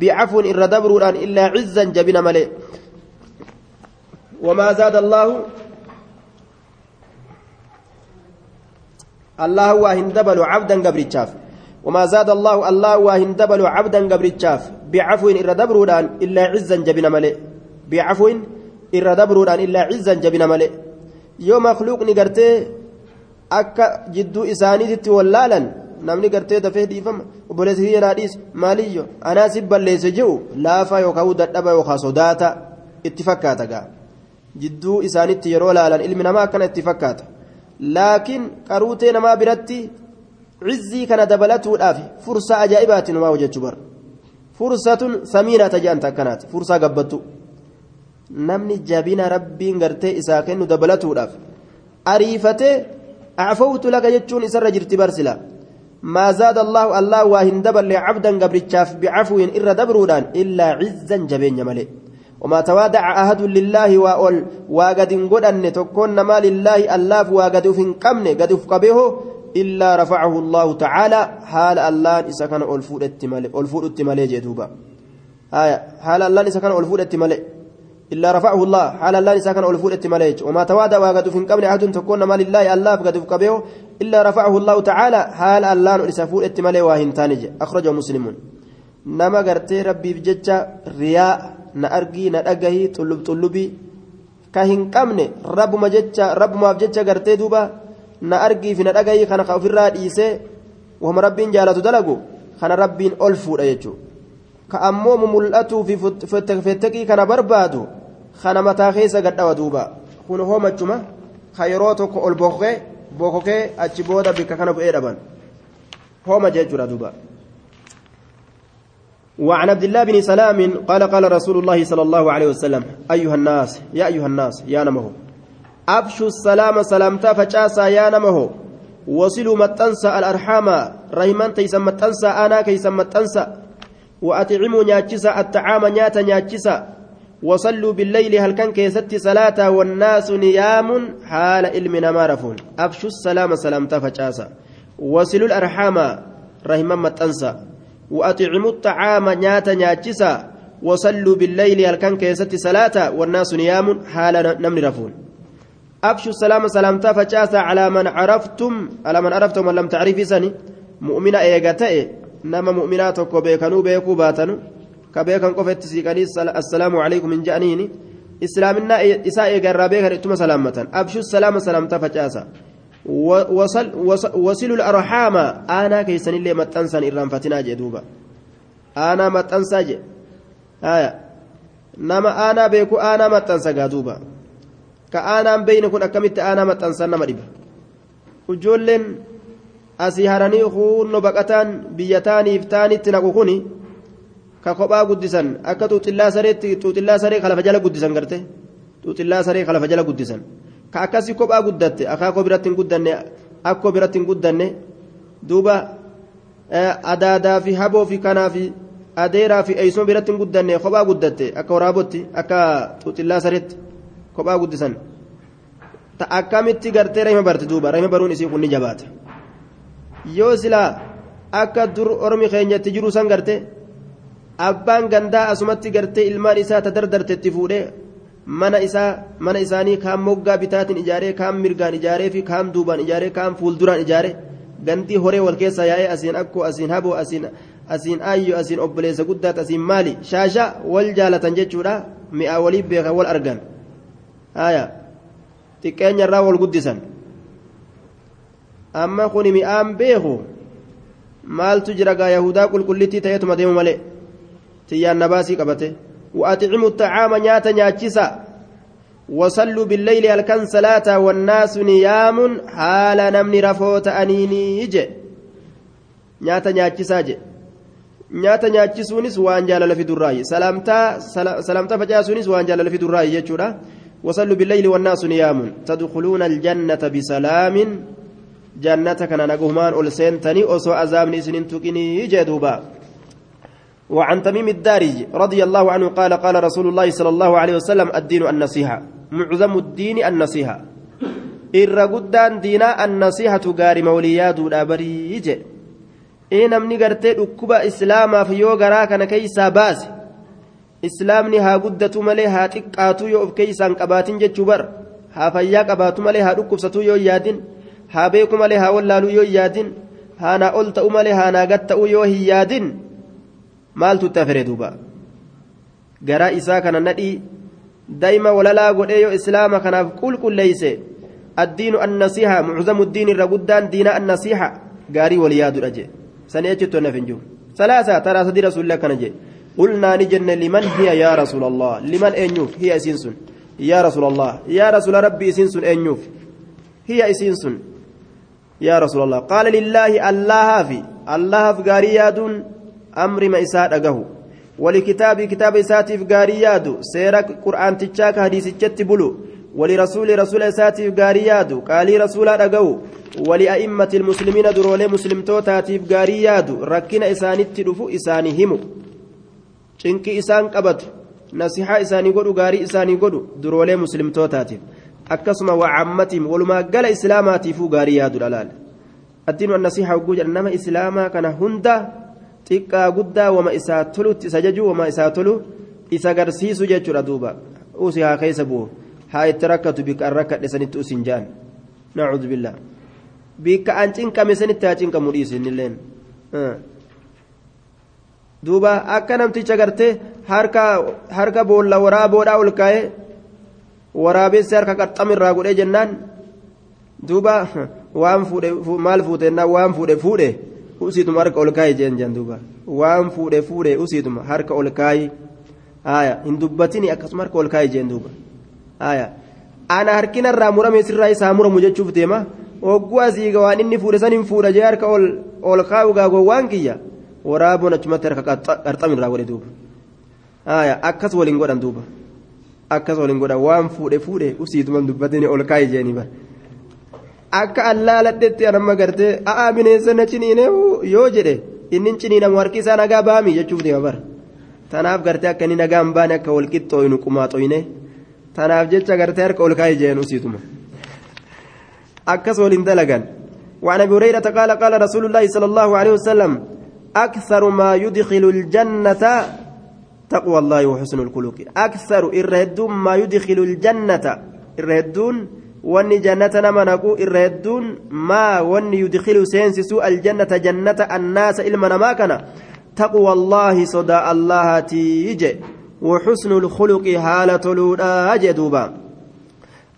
بعفو إن ردبر إلا عزا جبنا ملئ. وما زاد الله الله واهن دبل عبدا قبرتشاف وما زاد الله الله واهن دبل عبدا قبرتشاف بعفو إن ردبرودان إلا عزا جبنا ملئ. بعفو إن ردبرودان إلا عزا جبنا ملئ. يوم مخلوق نقرتي akka jidduu isaaniititti wallaalan namni gartee dafee dhiifama obboleessa hiyya naa dhiisa maaliyyoo anaa si balleesse jiru laafa yookaan dadhaba yookaan sodaata itti fakkaata ga'a. Jidduu isaanitti yeroo laalan ilmi namaa akkana itti fakkaata. Laakiin qaruutee namaa biratti cizzii kana dabalatuudhaaf fursaa ajaa'ibaatti namaa hojjechuu bara. Fursatun samiinaa tajaajilta akkanaati fursaa gabbattu namni jabina rabbiin gartee isaa kennu dabalatuudhaaf ariifatee acfawtu laka jechuun isarra jirti barsila. ما زاد الله الله واهن دبر لعبدا قبرتشاف بعفو إر دبرودان إلا عزا جبين ملئ وما توادع أحد لله وأول وقد قدن تكون ما لله الله وقد فين قمن قد فقبه إلا رفعه الله تعالى. حال الله إذا كان ألفود التمالي ألفود التمالي جدوبا. آية. حال الله إذا كان ألفود التمالي. إلا رفعه الله حال الله إذا كان ألفود التماليج وما توادى وقد في قبل أحد تكون ما لله الله قد فقبه إلا رفعه الله تعالى حال الله إذا فود التمالي واهن تانج أخرجه مسلمون نما قرتي ربي بججة رياء نأرقي نأرقه طلب طلبي كهن قمن رب ما ججة رب ما بججة قرتي دوبا نأرقي في نأرقه خان خوف الراد إيسي وهم ربين جالة دلقوا خان ربين ألفود أيجو كأمو مملأته في فتكي كان بربادو kana mataa keessa gadhawa duuba. Kun hoomachuma ka yeroo tokko ol bokokee bokokee achi booda bikka kana bu'ee dhaban. Hooma jechuudha duuba. وعن عبد الله بن سلام قال قال رسول الله صلى الله عليه وسلم أيها الناس يا أيها الناس يا نمه. أبشوا السلام سلامتا فجاسا يا نمه. وصلوا متنسى الأرحام. رحمان تيسم متنسى أنا كيسم متنسى. وأطعموا نياتشسا الطعام نياتا نياتشسا. وصلوا بالليل هل كان كيست صلاة والناس نيام؟ حال علمنا ما رفون. أفشوا السلام سلامتا فجاسا وصلوا الأرحام رحمة متنسى وأطعموا الطعام نياتا نياتشسا وصلوا بالليل هل كان كيست صلاة والناس نيام؟ حال نمن رفون. أفشوا السلام سلامتا فجاسا على من عرفتم على من عرفتم من لم تعرفي سني. مؤمنة إيغتئ. نما مؤمنات وبيكنوا بيكوا باتنوا كبيكن قفت سيقني السلام عليكم من جانيني إسلامنا إساء إيقرا بيكن إتما سلامة أبشوا السلام سلامتا فجاسا وصل وصلوا الأرحام أنا كيسن اللي متنسن إرام فتنا جدوبا أنا متنسى جي آية نما أنا بيكو أنا متنسى قادوبا كأنا بين كن أكملت أنا متنسى نما ديبا وجولن asii haranii huunno baqataan biyyataaniif taanitti naqu kuni ka kophaa guddisan akka xuuxillaa sareetti xuuxillaa saree kalafa jala guddisan garte xuuxillaa saree kalafa jala guddisan ka akkasii kophaa guddatte akaakoo biratti hin guddanne akkoo biratti hin guddanne duuba adaadaa fi haboo fi kanaa fi adeeraa fi eeysuma biratti hin guddanne kophaa guddatte akka waraabotti akka xuuxillaa sareetti kophaa guddisan ta akkamitti gartee rahima barti duuba rahima baruun isii kun ni jabaata. yoo silaa akka dur ormi keenyatti jiru san garte abbaan gandaa asumatti gartee ilmaan isaa ta dardartetti fuudhee mana isaa mana isaanii kaan moggaa bitaatiin ijaaree kaan mirgaan ijaaree fi kaan duubaan ijaaree kaan fuulduraan ijaaree gandii horee wal keessa yaa'ee asiin akkoo asiin haboo asiin asiin aayyo asiin obboleessa guddaat asiin maali shaasha wal jaalatan jechuudha mi'aa walii beekan wal argan haaya xiqqeenyarraa wal guddisan. amma kun mi'aan beeku maaltu jira gaa yahudaa qulqullittii ta'eetuma deemu malee tiyyaan nabaasii qabate وأطعموا الطعام نياتا نياتشسا وصلوا بالليل هلكن صلاة والناس نيام حال نمني رفوت أنيني يجي نياتا نياتشسا جي nyaata nyaachisuunis waan jaalala fi durraayi salaamtaa facaasuunis waan jaalala fi durraayi jechuudha wasallu billayli wannaasu niyaamun tadkhuluuna aljannata bisalaamin jannata kana nagumaan ol seentanii osoo azaabni isinin tuqinii jee duuba وعن تميم الدارج رضي الله عنه قال قال رسول الله صلى الله عليه وسلم الدين النصيحة معظم الدين النصيحة ee namni gartee dhukkuba islaamaaf yoo garaa kana keeysaa baase islaamni haa guddatu malee haa xiqqaatu yoo of keeysaan qabaatin jechuu bar haa fayyaa qabaatu malee haa dhukkubsatu yoo yaadin haa beeku malee haa wallaaluu yoo yaadin haa naa ol ta'u malee haa naa gad ta'u yoo hin yaadin maaltu itti afere duuba? Garaa isaa kana nadhii daa'ima walalaa godhee yoo islaama kanaaf qulqulleeyse الدين النصيحة معظم الدين الرقدان دين النصيحة قاري ولياد الأجي سنأتي نفنجو ثلاثة ترى سدي رسول الله كان جي قلنا نجن لمن هي يا رسول الله لمن أنيوف هي إسنسن يا رسول الله يا رسول ربي إسنسن أنيوف هي إسنسن يا رسول الله قال لله الله في الله في قاري يادون أمر ما إساء أقه ولكتاب كتاب إساتي في قاري يادو سيرك قرآن تشاك حديث جت بلو ولرسول رسول إساتي غارياد قالي رسول أدقو ولأئمة المسلمين درولي مسلم توتاتيف غارياد ركنا إساني تدفو إساني همو cinki isaan qabatu nasihaa isaanii godhu gaarii isaanii godhu duroolee muslimtootaatiif akkasuma wacammatihim walumaa gala islaamaatiifuu gaarii yaadu dhalaal addiinu annasihaa hogguu jedha nama islaamaa kana hunda xiqqaa guddaa wama isaa tolutti isa jaju wama isaa tolu isa garsiisu jechuudha duuba. Usi haa keessa bu'u. Haa itti rakkatu bikka an rakkadhe sanitti usin jaan. Nacuudhu billaa bikka an cinqame sanitti haa cinqamu dhiisin illeen duuba akka namticha gartee harka boolla waraaboodhaa ol kaa'ee waraabessi harka qaxxamirraa godhee jennaan. Duuba waan fuudhe maal fuute waan fuudhe fuudhe usiituma harka ol kaa'e jeen jeen duuba waan fuudhe fuudhe usiituma harka ol kaa'e haaya hin dubbatini akkasuma harka ol kaa'e jeen duuba haaya ana harkinarraa murame sirraa isaa muramu jechuuf deema hogguu asii waan inni fuudhe san hin fuudha jee harka ol kaa'u gaagoo waan kiyya. waraaboon achumatti harka qarxamirraa godhe duuba akkas waliin godhan duuba akkas waliin godhan waan fuudhe fuudhe usiituman dubbatini ol kaa'e jeeni bara akka allaaladhetti anamma gartee a'aa bineensa na ciniine yoo jedhe inni ciniinamu harki isaa nagaa baami jechuuf deema bara tanaaf gartee akka inni nagaa hin baane akka wal qixxooynu qumaaxoyne tanaaf jecha gartee harka ol kaa'e jeen usiituma akkas waliin dalagan وعن ابي هريره قال قال رسول الله صلى الله عليه وسلم أكثر ما يدخل الجنة تقوى الله وحسن الخلق أكثر إرهدون ما يدخل الجنة إرهدون واني جنة نمنكو إرهدون ما واني يدخل سينسسو الجنة جنة الناس إلما ما كان تقوى الله صدى الله تيجي وحسن الخلق حالة الأولى جدوبا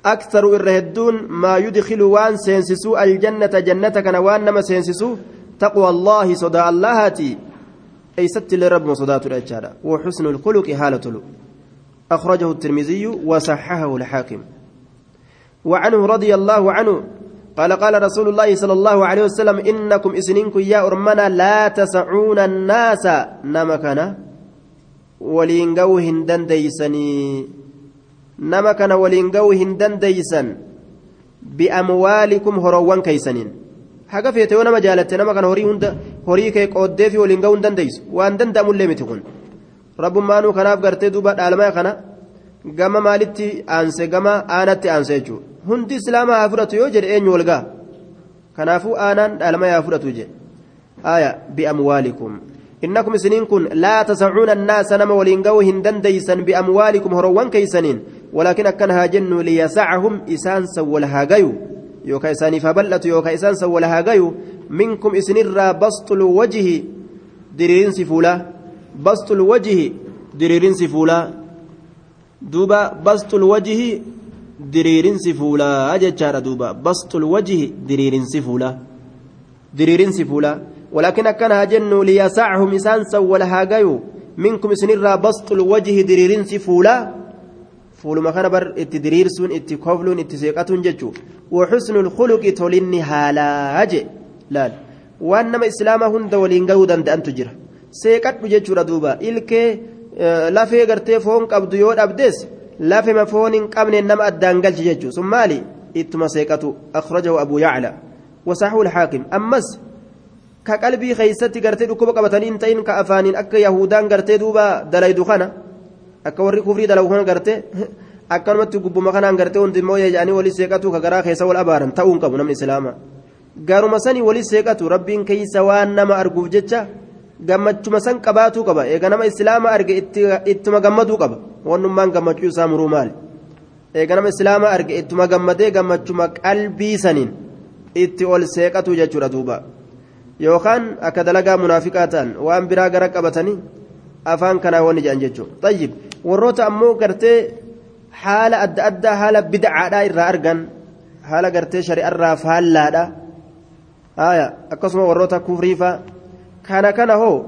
أكثر إرهدون ما يدخل وان سينسسو الجنة جنة كان وان نما سينسسو تقوى الله صدى اللهاتي أي ست لرب صداة الأجارة وحسن الخلق حالة له أخرجه الترمذي وصححه الحاكم وعنه رضي الله عنه قال قال رسول الله صلى الله عليه وسلم إنكم إسنينكم يا أرمنا لا تسعون الناس نمكنا ولينقو هندن ديسني نمكنا ولينقو هندن ديسن بأموالكم هروان كيسنين nama jaalatte nama kana horii hunda horii kee qooddee fi waliin ga'uu hin dandeessu waan danda'amullee miti kun rabbummaanuu kanaaf gartee duuba dhaalmaa kana gama maalitti aanse gama aanatti aanse jechuudha hundi islaamaa haa fudhatu yoo jedhe eenyu wal ga'a kanaafuu aanaan dhaalmaa haa fudhatu jedhe aya bi'amwaalikum innakum isiniin kun laa tasacuuna annaasa nama waliin ga'uu hin dandeeysan bi'amwaalikum horoowwan keeysaniin walaakin akkan haa jennu liyasacahum isaan wal haa gayu yookaan isaaniif haa bal'atu yookaan isaan wal haa gayu minkum isinirraa basxul wajhi diriirinsi fuulaa basxul wajhi diriirinsi fuulaa duuba basxul wajhi diriirinsi fuulaa jechaadha duuba basxul wajhi diriirinsi fuulaa diriirinsi fuulaa ولكن أكن هاجن ليسعهم إسان سول هاجيو منكم سنرى بسط الوجه ديرين سفولا فول ما كان بر اتدريرسون اتكوفلون اتسيقاتون ججو وحسن الخلق تولين هالاج لا وانما اسلام هند ولين غودا ان تجرا سيقات بججو ردوبا الكي lafee gartee foon qabdu yoo dhabdes lafema foon hin qabne nama addaan galchi jechuu sun maali ittuma seeqatu akhrajahu abu yacla wasaxuu lxaakim ammas ka qalbii keeysatti gartee dhukkuba qabatanii hin ta'in ka afaaniin akka yahudaan gartee duuba dalaydu kana akka warri kufrii dalagu kana gartee akkanumatti gubbuma kanaan gartee hundi immoo jedhanii walii seeqatu ka garaa keessa wal abaaran ta'uu hin qabu namni islaamaa gaaruma sanii walii seeqatu rabbiin keeysa waan nama arguuf jecha gammachuma san qabaatuu qaba. Eega nama islaama arge ittuma gammaduu qaba. Wannummaan gammachuu isaa muruu maali? Eega nama islaama arge ittuma gammadee gammachuma qalbii saniin itti ol seeqatu jechuudha duuba. Yookaan akka dalagaa munaafiqaa ta'an waan biraa gara qabatanii afaan kanaa wanni jedhan jechuudha. Tayyib. Warroota ammoo gartee haala adda addaa haala bidcaadhaa irraa argan haala gartee shari'arraa faallaadha akkasuma warroota kufriifaa kana kana hoo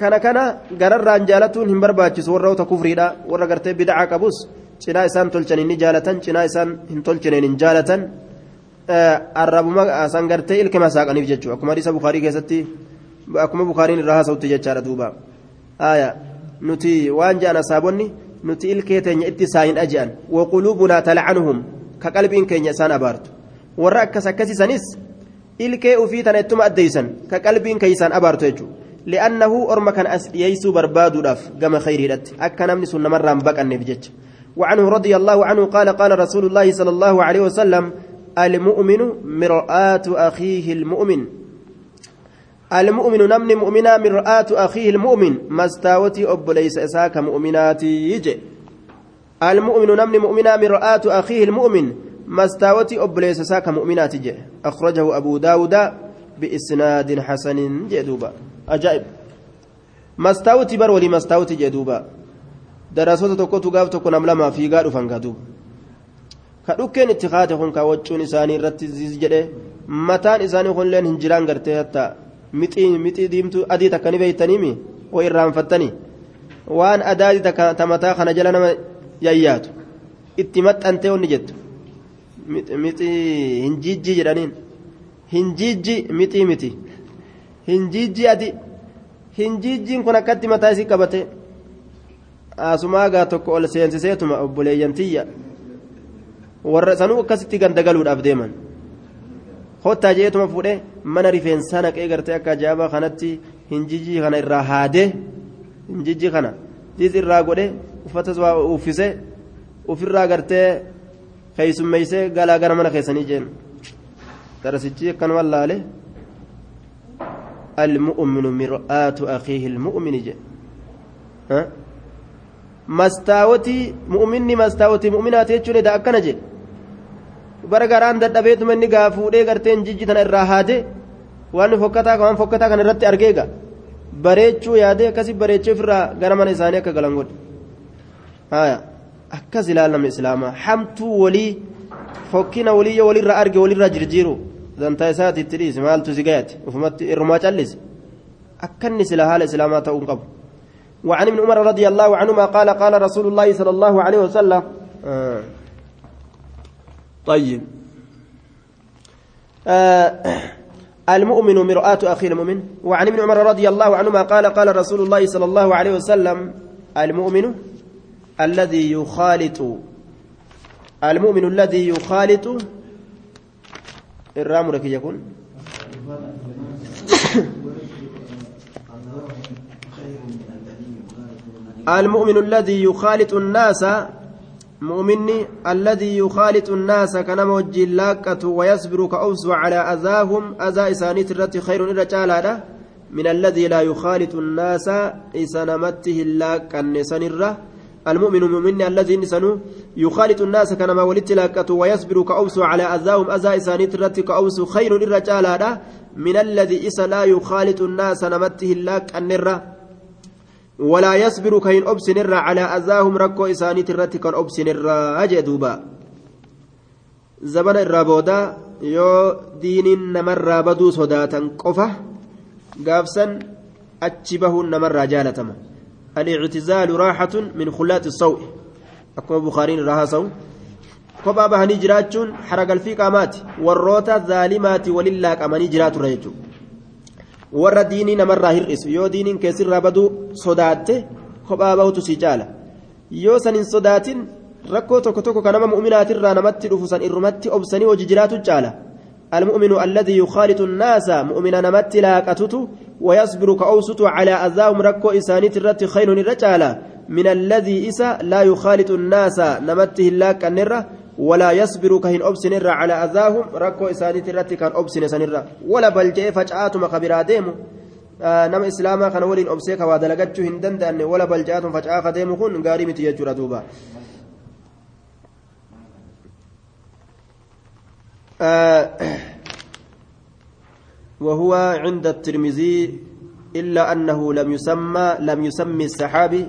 kana kana gararraan jaalatuun hin barbaachisu warroota kufriidha warra gartee bidcaa qabus cinaa isaan tolchaniin ni jaalatan cinaa isaan hin tolchineen hin jaalatan arrabuma san gartee ilkima saaqaniif jechuudha akkuma hadiisa bukaarii keessatti akkuma bukaariin irraa haasawutti jechaadha duuba aya nuti waan jedhan asaabonni nuti ilkee teenya itti saayin aji'an waquluubunaa talcanuhum ka qalbiin keenya isaan abaartu warra akkas akkasisanis ilkee ufii tana ittuma addeysan ka qalbiin keeysaan abaartu jechuudha li'annahu orma kan as dhiyeessuu barbaaduudhaaf gama khayriidhatti akka namni sun namarraan baqanneef jecha وعنه رضي الله عنه قال قال رسول الله صلى الله عليه وسلم المؤمن مرآة أخيه المؤمن المؤمن نمن مؤمنا مرآة أخيه المؤمن مستاوتي أب ليس إساك مؤمناتي يجي المؤمن نمن مؤمنا مرآة أخيه المؤمن مستاوتي أب ليس إساك مؤمناتي يجي أخرجه أبو داود بإسناد حسن جدوبا أجائب مستاوتي بر ولي مستاوتي جدوبا darasoota tokkotu gaaf tokko nam lama fiigaa dhufan gaduuba ka dhukkeen itti kaate kun kaawwachuun isaanii irratti jedhe mataan isaanii kunilleen hin jiraan gartee hatta mixii mixii diimtuu adii takka ni beeytaniimi oo irraanfattanii waan adaadii takka ta mataa mixii hinjiijjii jedhaniin hinjiijji mixii miti hinjiijji adi hinjiijjiin kun akkatti mataa isii qabate asumaagaa tokko ol seensiseetuma obboleeyyantiyya warra sanuu akkasitti gandagaluudhaaf deeman hottaa jeetuma fuudhee mana rifeensaa naqee gartee akka ajaa'ibaa kanatti hinjijjii kana irraa haadee hinjijjii kana diis irraa godhee uffata uffisee ofirraa gartee keeysummeeysee galaa gara mana keessanii jeen darasichi akkanuma laale المؤمن مرآة أخيه المؤمن جه ها mu'minni mastaawoti mu'minaati jechuun edaa akkana jedhe bara garaan dadhabeetuma inni gaa fuudhee garteen jijji tana irraa haade waan fokkataa waan fokkataa kana irratti argeega bareechuu yaadee akkasi bareechee ofirraa gara mana isaanii akka galan godhe akkas ilaalama islaamaa hamtuu walii fokkina walii yoo walirraa arge walirraa jirjiiru dantaa isaati itti dhiise maaltu si gayate ufumatti irrumaa callise akkanni sila haala islaamaa ta'uu qabu وعن ابن عمر رضي الله عنهما قال قال رسول الله صلى الله عليه وسلم آه طيب آه المؤمن مرآة أخي المؤمن وعن ابن عمر رضي الله عنهما قال قال رسول الله صلى الله عليه وسلم المؤمن الذي يخالط المؤمن الذي يخالط الرام لك يكون. المؤمن الذي يخالط الناس مؤمني الذي يخالط الناس كنما وجه لاكة ويصبر كأوس على أذاهم أذى إسانيت الرت خير الرجال من الذي لا يخالط الناس إسانمته اللاكة نسنرة المؤمن مؤمن الذي نسنو يخالط الناس كنما ولدت لاكة ويصبر كأوس على أذاهم أذى إسانيت الرت كأوس خير الرجال من الذي إسا لا يخالط الناس نمته اللاكة النره ولا يصبر كين أبسن الرا على أذاهم ركو إسانيت الرت كان أبسن الرا أجدوبا زمن الرابودا يو دين نمر بدو صداتا قفة. قافسا أتشبه نمر جالتما الاعتزال راحة من خلات الصوء أكما بخارين راها صو kophaa bahanii jiraachuun haragalfii qaamaati warroota zaalimaati walillaa qamanii jiraatu irra jechuudha warra diinii namarraa hir'isu yoo diiniin keessirraa baduu sodaatte kophaa bahutu si caala yoo san hin sodaatin rakkoo tokko tokko kan nama mu'uminaatirraa namatti dhufu san irrumatti obsanii hojii jiraatu caala المؤمن الذي يخالط الناس مؤمنا نمت لاكتت ويصبر كأوسط على أذاهم ركو إسانيت الرت خير الرجال من الذي إسا لا يخالط الناس نمته اللاك النرة ولا يصبر كهن أبسن على أذاهم ركو إسانيت الرت كان أبسن سنرة ولا خبرا ديمو. آه نما إسلاما كان ولين أبسيك ودلقته هندن دأن ولا بلجآتم فجآ ديمو كن غاري متيجر دوبا. آه وهو عند الترمذي إلا أنه لم يسمى لم يسمي السحابي.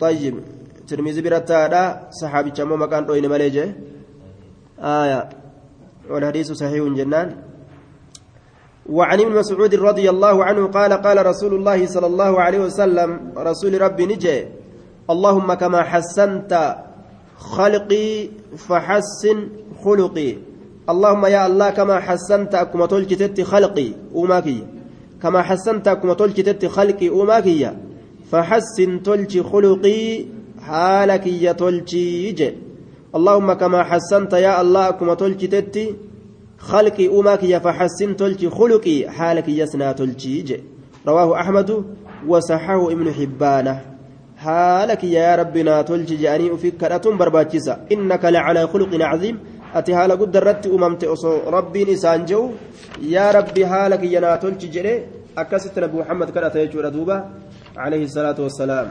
طيب ترمذي برتادا صحابي كما مكان دوين مالجه آية والحديث صحيح جنان. وعن ابن مسعود رضي الله عنه قال قال رسول الله صلى الله عليه وسلم رسول ربي نجي اللهم كما حسنت خلقي فحسن خلقي. اللهم يا الله كما حسنت أكما تلجتت خلقي أماكي كما حسنت أكما تلجتت خلقي أماكي فحسن تلجي خلقي حالك يا تلجي اللهم كما حسنت يا الله أكما تلجتت خلقي أماكي فحسن تلجي خلقي حالك يسنا تلجي رواه أحمد وصححه ابن حبانة. حالك يا ربنا تلجي جاني وفيك كراتون برباچيسا إنك لعلى خلق عظيم haala guddarratti uumamte osoo rabbiin isaan jehu yaa rabbi haala kiyyanaa tolchi jedhe akkasitti nabi muhammad kadhata jechuudha duuba alayhi salaatu wassalaam